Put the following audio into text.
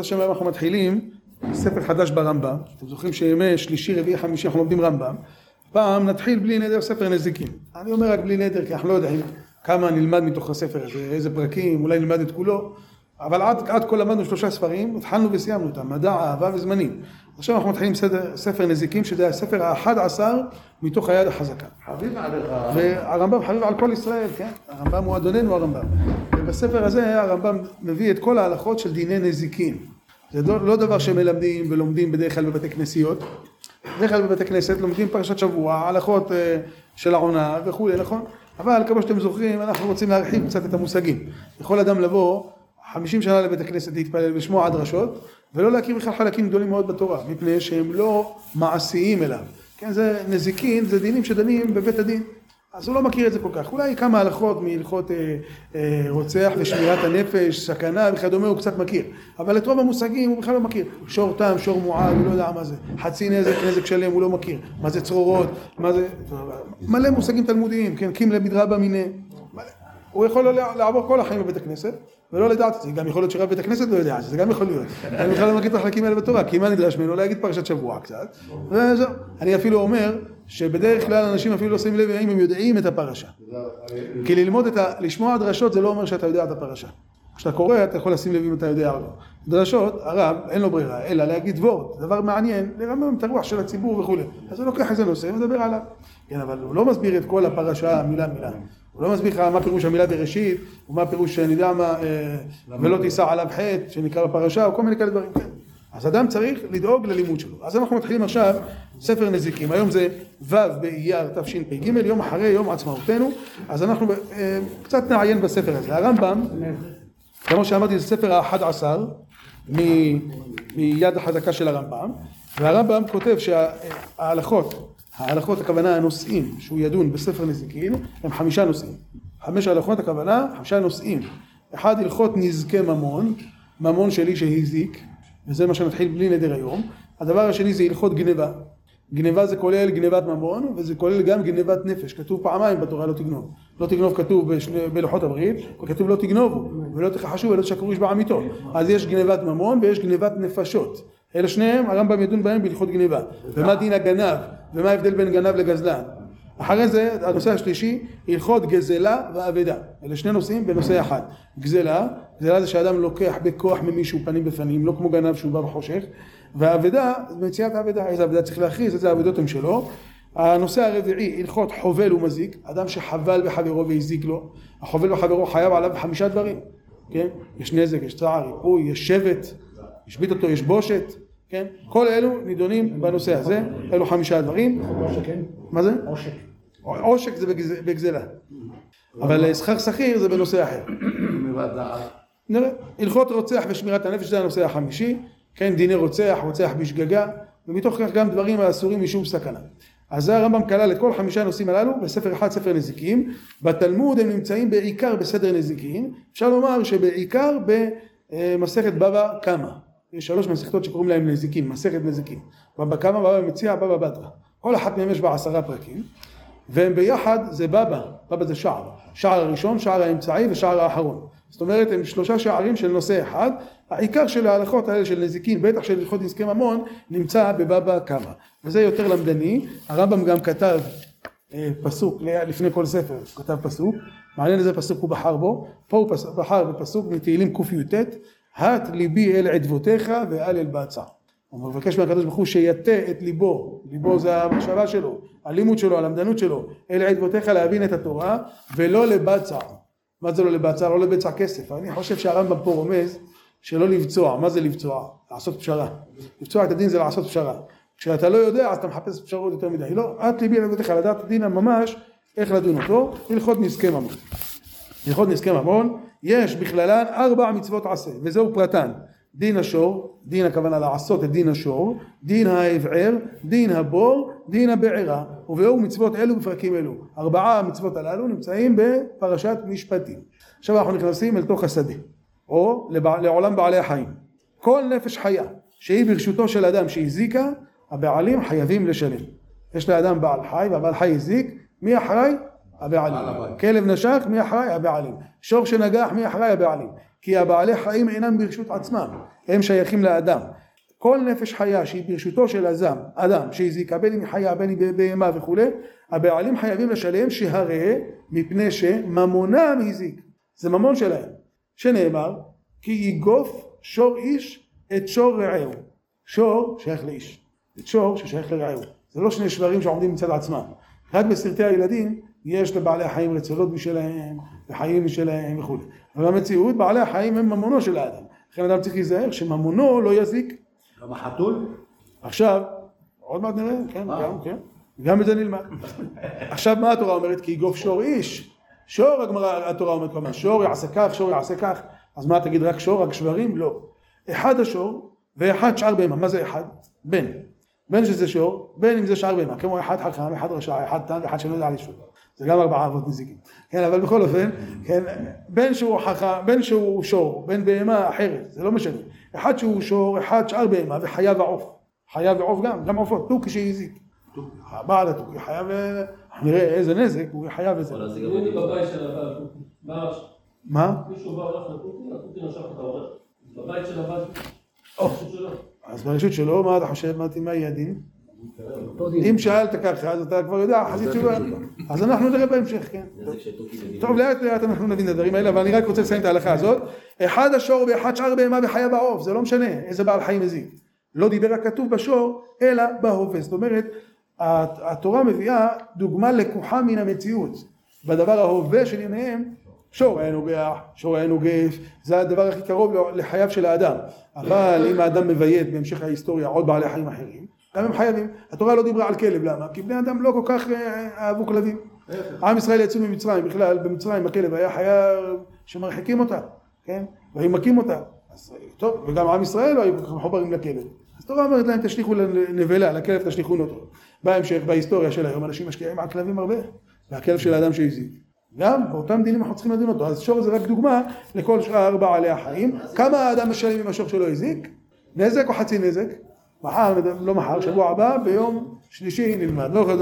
השם היום אנחנו מתחילים ספר חדש ברמב"ם, אתם זוכרים שימי שלישי, רביעי, חמישי אנחנו לומדים רמב"ם. פעם נתחיל בלי נדר ספר נזיקים אני אומר רק בלי נדר כי אנחנו לא יודעים כמה נלמד מתוך הספר הזה, איזה פרקים, אולי נלמד את כולו. אבל עד, עד כה למדנו שלושה ספרים, התחלנו וסיימנו אותם, מדע, אהבה וזמנים עכשיו אנחנו מתחילים סדר, ספר נזיקים שזה הספר האחד עשר מתוך היד החזקה. חביב עליך. והרמב"ם חביב על כל ישראל, כן? הרמב"ם הוא אדוננו הרמב"ם. ובספר הזה הרמב"ם מביא את כל ההלכות של דיני נזיקין. זה לא דבר שמלמדים ולומדים בדרך כלל בבתי כנסיות. בדרך כלל בבתי כנסת לומדים פרשת שבוע, הלכות של העונה וכולי, נכון? אבל כמו שאתם זוכרים אנחנו רוצים להרחיב קצת את המושגים. יכול אדם לבוא חמישים שנה לבית הכנסת להתפלל ולשמוע דרשות ולא להכיר בכלל חלקים גדולים מאוד בתורה מפני שהם לא מעשיים אליו. כן, זה נזיקין, זה דינים שדנים בבית הדין. אז הוא לא מכיר את זה כל כך. אולי כמה הלכות מהלכות אה, אה, רוצח ושמירת הנפש, סכנה וכדומה הוא קצת מכיר. אבל את רוב המושגים הוא בכלל לא מכיר. שור תם, שור מועד, הוא לא יודע מה זה. חצי נזק, נזק שלם, הוא לא מכיר. מה זה צרורות, מה זה מלא מושגים תלמודיים, כן, קים למדרבה מיני הוא יכול לעבור כל החיים בבית הכנסת ולא לדעת את זה, גם יכול להיות שרב בית הכנסת לא יודע זה, גם יכול להיות. אני בכלל לא מכיר את החלקים האלה בתורה, כי מה נדרש ממנו? להגיד פרשת שבוע קצת, וזהו. אני אפילו אומר שבדרך כלל אנשים אפילו לא שמים לב האם הם יודעים את הפרשה. כי ללמוד את ה... לשמוע דרשות זה לא אומר שאתה יודע את הפרשה. כשאתה קורא אתה יכול לשים לב אם אתה יודע או לא. דרשות, הרב אין לו ברירה, אלא להגיד וורט, דבר מעניין, לרמם את הרוח של הציבור וכולי. אז הוא לוקח איזה נושא ומדבר עליו. כן, אבל הוא לא מסביר את כל הפרשה מילה מילה. הוא לא מסביר לך מה פירוש המילה בראשית, ומה פירוש שאני יודע מה, ולא תישא עליו חטא, שנקרא בפרשה, או כל מיני כאלה דברים. אז אדם צריך לדאוג ללימוד שלו. אז אנחנו מתחילים עכשיו ספר נזיקים. היום זה ו' באייר תשפ"ג, יום אחרי יום עצמאותנו. אז אנחנו קצת נעיין בספר הזה. הרמב"ם, כמו שאמרתי, זה ספר האחד עשר מיד החזקה של הרמב"ם, והרמב"ם כותב שההלכות ההלכות הכוונה הנושאים שהוא ידון בספר נזיקין הם חמישה נושאים. חמש הלכות הכוונה חמישה נושאים. אחד הלכות נזקי ממון ממון שלי שהזיק וזה מה שנתחיל בלי נדר היום. הדבר השני זה הלכות גניבה גניבה זה כולל גניבת ממון וזה כולל גם גניבת נפש. כתוב פעמיים בתורה לא תגנוב. לא תגנוב כתוב בלוחות הברית וכתוב לא תגנובו. ולא תכחשו ולא תשקרו איש בעמיתו. אז יש גניבת ממון ויש גניבת נפשות. אלה שניהם הרמב"ם ידון בהם בהלכות גניבה. ומה דין הגנב? ומה ההבדל בין גנב לגזלן אחרי זה הנושא השלישי הלכות גזלה ואבדה. אלה שני נושאים בנושא אחד. גזלה, גזלה זה שאדם לוקח בכוח ממישהו פנים בפנים לא כמו גנב שהוא בא בחושך והאבדה מציאת האבדה איזה אבדה צריך להכריז איזה אבדות הם שלו. הנושא הרביעי הלכות חובל ומזיק. אדם שחבל בחברו והזיק לו החובל בחברו חייב עליו חמישה דברים כן? יש נזק, יש צער, ריפוי, יש שבט השבית אותו, יש בושת כן? כל אלו נידונים בנושא הזה, אלו חמישה דברים. מה זה? עושק. עושק זה בגזלה. אבל שכר שכיר זה בנושא אחר. נראה. הלכות רוצח ושמירת הנפש זה הנושא החמישי. כן, דיני רוצח, רוצח בשגגה, ומתוך כך גם דברים האסורים משום סכנה. אז זה הרמב"ם כלל את כל חמישה הנושאים הללו בספר אחד, ספר נזיקים. בתלמוד הם נמצאים בעיקר בסדר נזיקים. אפשר לומר שבעיקר במסכת בבא קמא. יש שלוש מסכתות שקוראים להם נזיקים, מסכת נזיקים. בבא קמא, בבא מציע, בבא בתרא. כל אחת מהן יש בה עשרה פרקים, והם ביחד זה בבא, בבא זה שער. שער הראשון, שער האמצעי ושער האחרון. זאת אומרת, הם שלושה שערים של נושא אחד. העיקר של ההלכות האלה של נזיקין, בטח של הלכות נזקי ממון, נמצא בבבא קמא. וזה יותר למדני. הרמב"ם גם כתב אה, פסוק לפני כל ספר, כתב פסוק. מעניין איזה פסוק הוא בחר בו. פה הוא בחר בפסוק מתהילים קי"ט הט ליבי אל עדבותיך ואל אל בצע. הוא מבקש מהקדוש ברוך הוא שיטה את ליבו, ליבו זה המחשבה שלו, הלימוד שלו, הלמדנות שלו, אל עדבותיך להבין את התורה ולא לבצע. מה זה לא לבצע? לא לבצע כסף. אני חושב שהרמב"ם פה רומז שלא לבצוע. מה זה לבצוע? לעשות פשרה. לבצוע את הדין זה לעשות פשרה. כשאתה לא יודע אז אתה מחפש פשרות יותר מדי. לא, את ליבי אל עדבותיך לדעת את הדין ממש איך לדון אותו, הלכות נזקי ממון. הלכות נזקי ממון יש בכללן ארבע מצוות עשה, וזהו פרטן. דין השור, דין הכוונה לעשות את דין השור, דין האבער, דין הבור, דין הבעירה, ובאו מצוות אלו בפרקים אלו. ארבעה המצוות הללו נמצאים בפרשת משפטים. עכשיו אנחנו נכנסים אל תוך השדה, או לעולם בעלי החיים. כל נפש חיה שהיא ברשותו של אדם שהזיקה, הבעלים חייבים לשלם. יש לאדם בעל חי, והבעל חי הזיק, מי אחראי? הבעלים. כלב נשך, מי אחראי? הבעלים. שור שנגח, מי אחראי? הבעלים. כי הבעלי חיים אינם ברשות עצמם, הם שייכים לאדם. כל נפש חיה שהיא ברשותו של אדם, אדם שהזיקה בין אם חיה בין אם בהמה וכולי, הבעלים חייבים לשלם שהרי מפני שממונם הזיק, זה ממון שלהם, שנאמר כי יגוף שור איש את שור רעהו, שור שייך לאיש, את שור ששייך לרעהו, זה לא שני שברים שעומדים מצד עצמם, רק בסרטי הילדים יש לבעלי החיים רצונות משלהם וחיים משלהם וכו', אבל במציאות בעלי החיים הם ממונו של האדם, לכן אדם צריך להיזהר שממונו לא יזיק. גם החתול? עכשיו, עוד מעט נראה, כן, גם, כן, גם את זה נלמד. עכשיו מה התורה אומרת? כי יגוף שור איש, שור הגמרא, התורה אומרת כל הזמן, שור יעשה כך, שור יעשה כך, אז מה תגיד רק שור, רק שברים? לא. אחד השור ואחד שאר בהמה, מה זה אחד? בן. בן שזה שור, בין אם זה שאר בהמה, כמו אחד חכם, אחד רשע, אחד תם ואחד שלא יודע לשאול. זה גם ארבעה אבות נזיקים. כן, אבל בכל אופן, כן, בין שהוא חכם, בין שהוא שור, בין בהמה אחרת, זה לא משנה. אחד שהוא שור, אחד שאר בהמה, וחיה ועוף. חיה ועוף גם, גם עופות, תוכי שהזיק. בעל התוכי חיה ו... נראה איזה נזק, הוא חיה וזה. אני בבית של הבעל התוכי. מה? מישהו בא הולך לתוכי, התוכי נשך את העורך. בבית של הבעל. אז ברשות שלו, מה אתה חושב, מה יהיה הדין? אם שאלת ככה, אז אתה כבר יודע, חזית תשובה. אז אנחנו נראה בהמשך, כן. טוב, לאט לאט אנחנו נבין את הדברים האלה, אבל אני רק רוצה לסיים את ההלכה הזאת. אחד השור ואחד שאר בהמה וחיה בעוף, זה לא משנה איזה בעל חיים מזיק. לא דיבר הכתוב בשור, אלא בהווה. זאת אומרת, התורה מביאה דוגמה לקוחה מן המציאות. בדבר ההווה של ימיהם, שור היה נוגח, שור היה נוגף, זה הדבר הכי קרוב לחייו של האדם. אבל אם האדם מביית בהמשך ההיסטוריה עוד בעלי חיים אחרים, גם הם חייבים. התורה לא דיברה על כלב, למה? כי בני אדם לא כל כך אה, אהבו כלבים. עם ישראל יצאו ממצרים, בכלל, במצרים הכלב היה חיה שמרחיקים אותה, כן? והיו מכים אותה. אז טוב, וגם עם ישראל לא היו כל כך מחוברים לכלב. אז התורה אומרת להם, תשליכו לנבלה, לכלב תשליכו אותו. בהמשך, בהיסטוריה של היום, אנשים משקיעים על כלבים הרבה, והכלב של האדם שהזיק. גם באותם דינים אנחנו צריכים לדון אותו. אז שור זה רק דוגמה לכל שאר בעלי החיים. כמה האדם משלם עם השור שלו הזיק? נזק או חצי נזק? מחר, לא מחר, שבוע הבא, ביום שלישי נלמד. לא יכול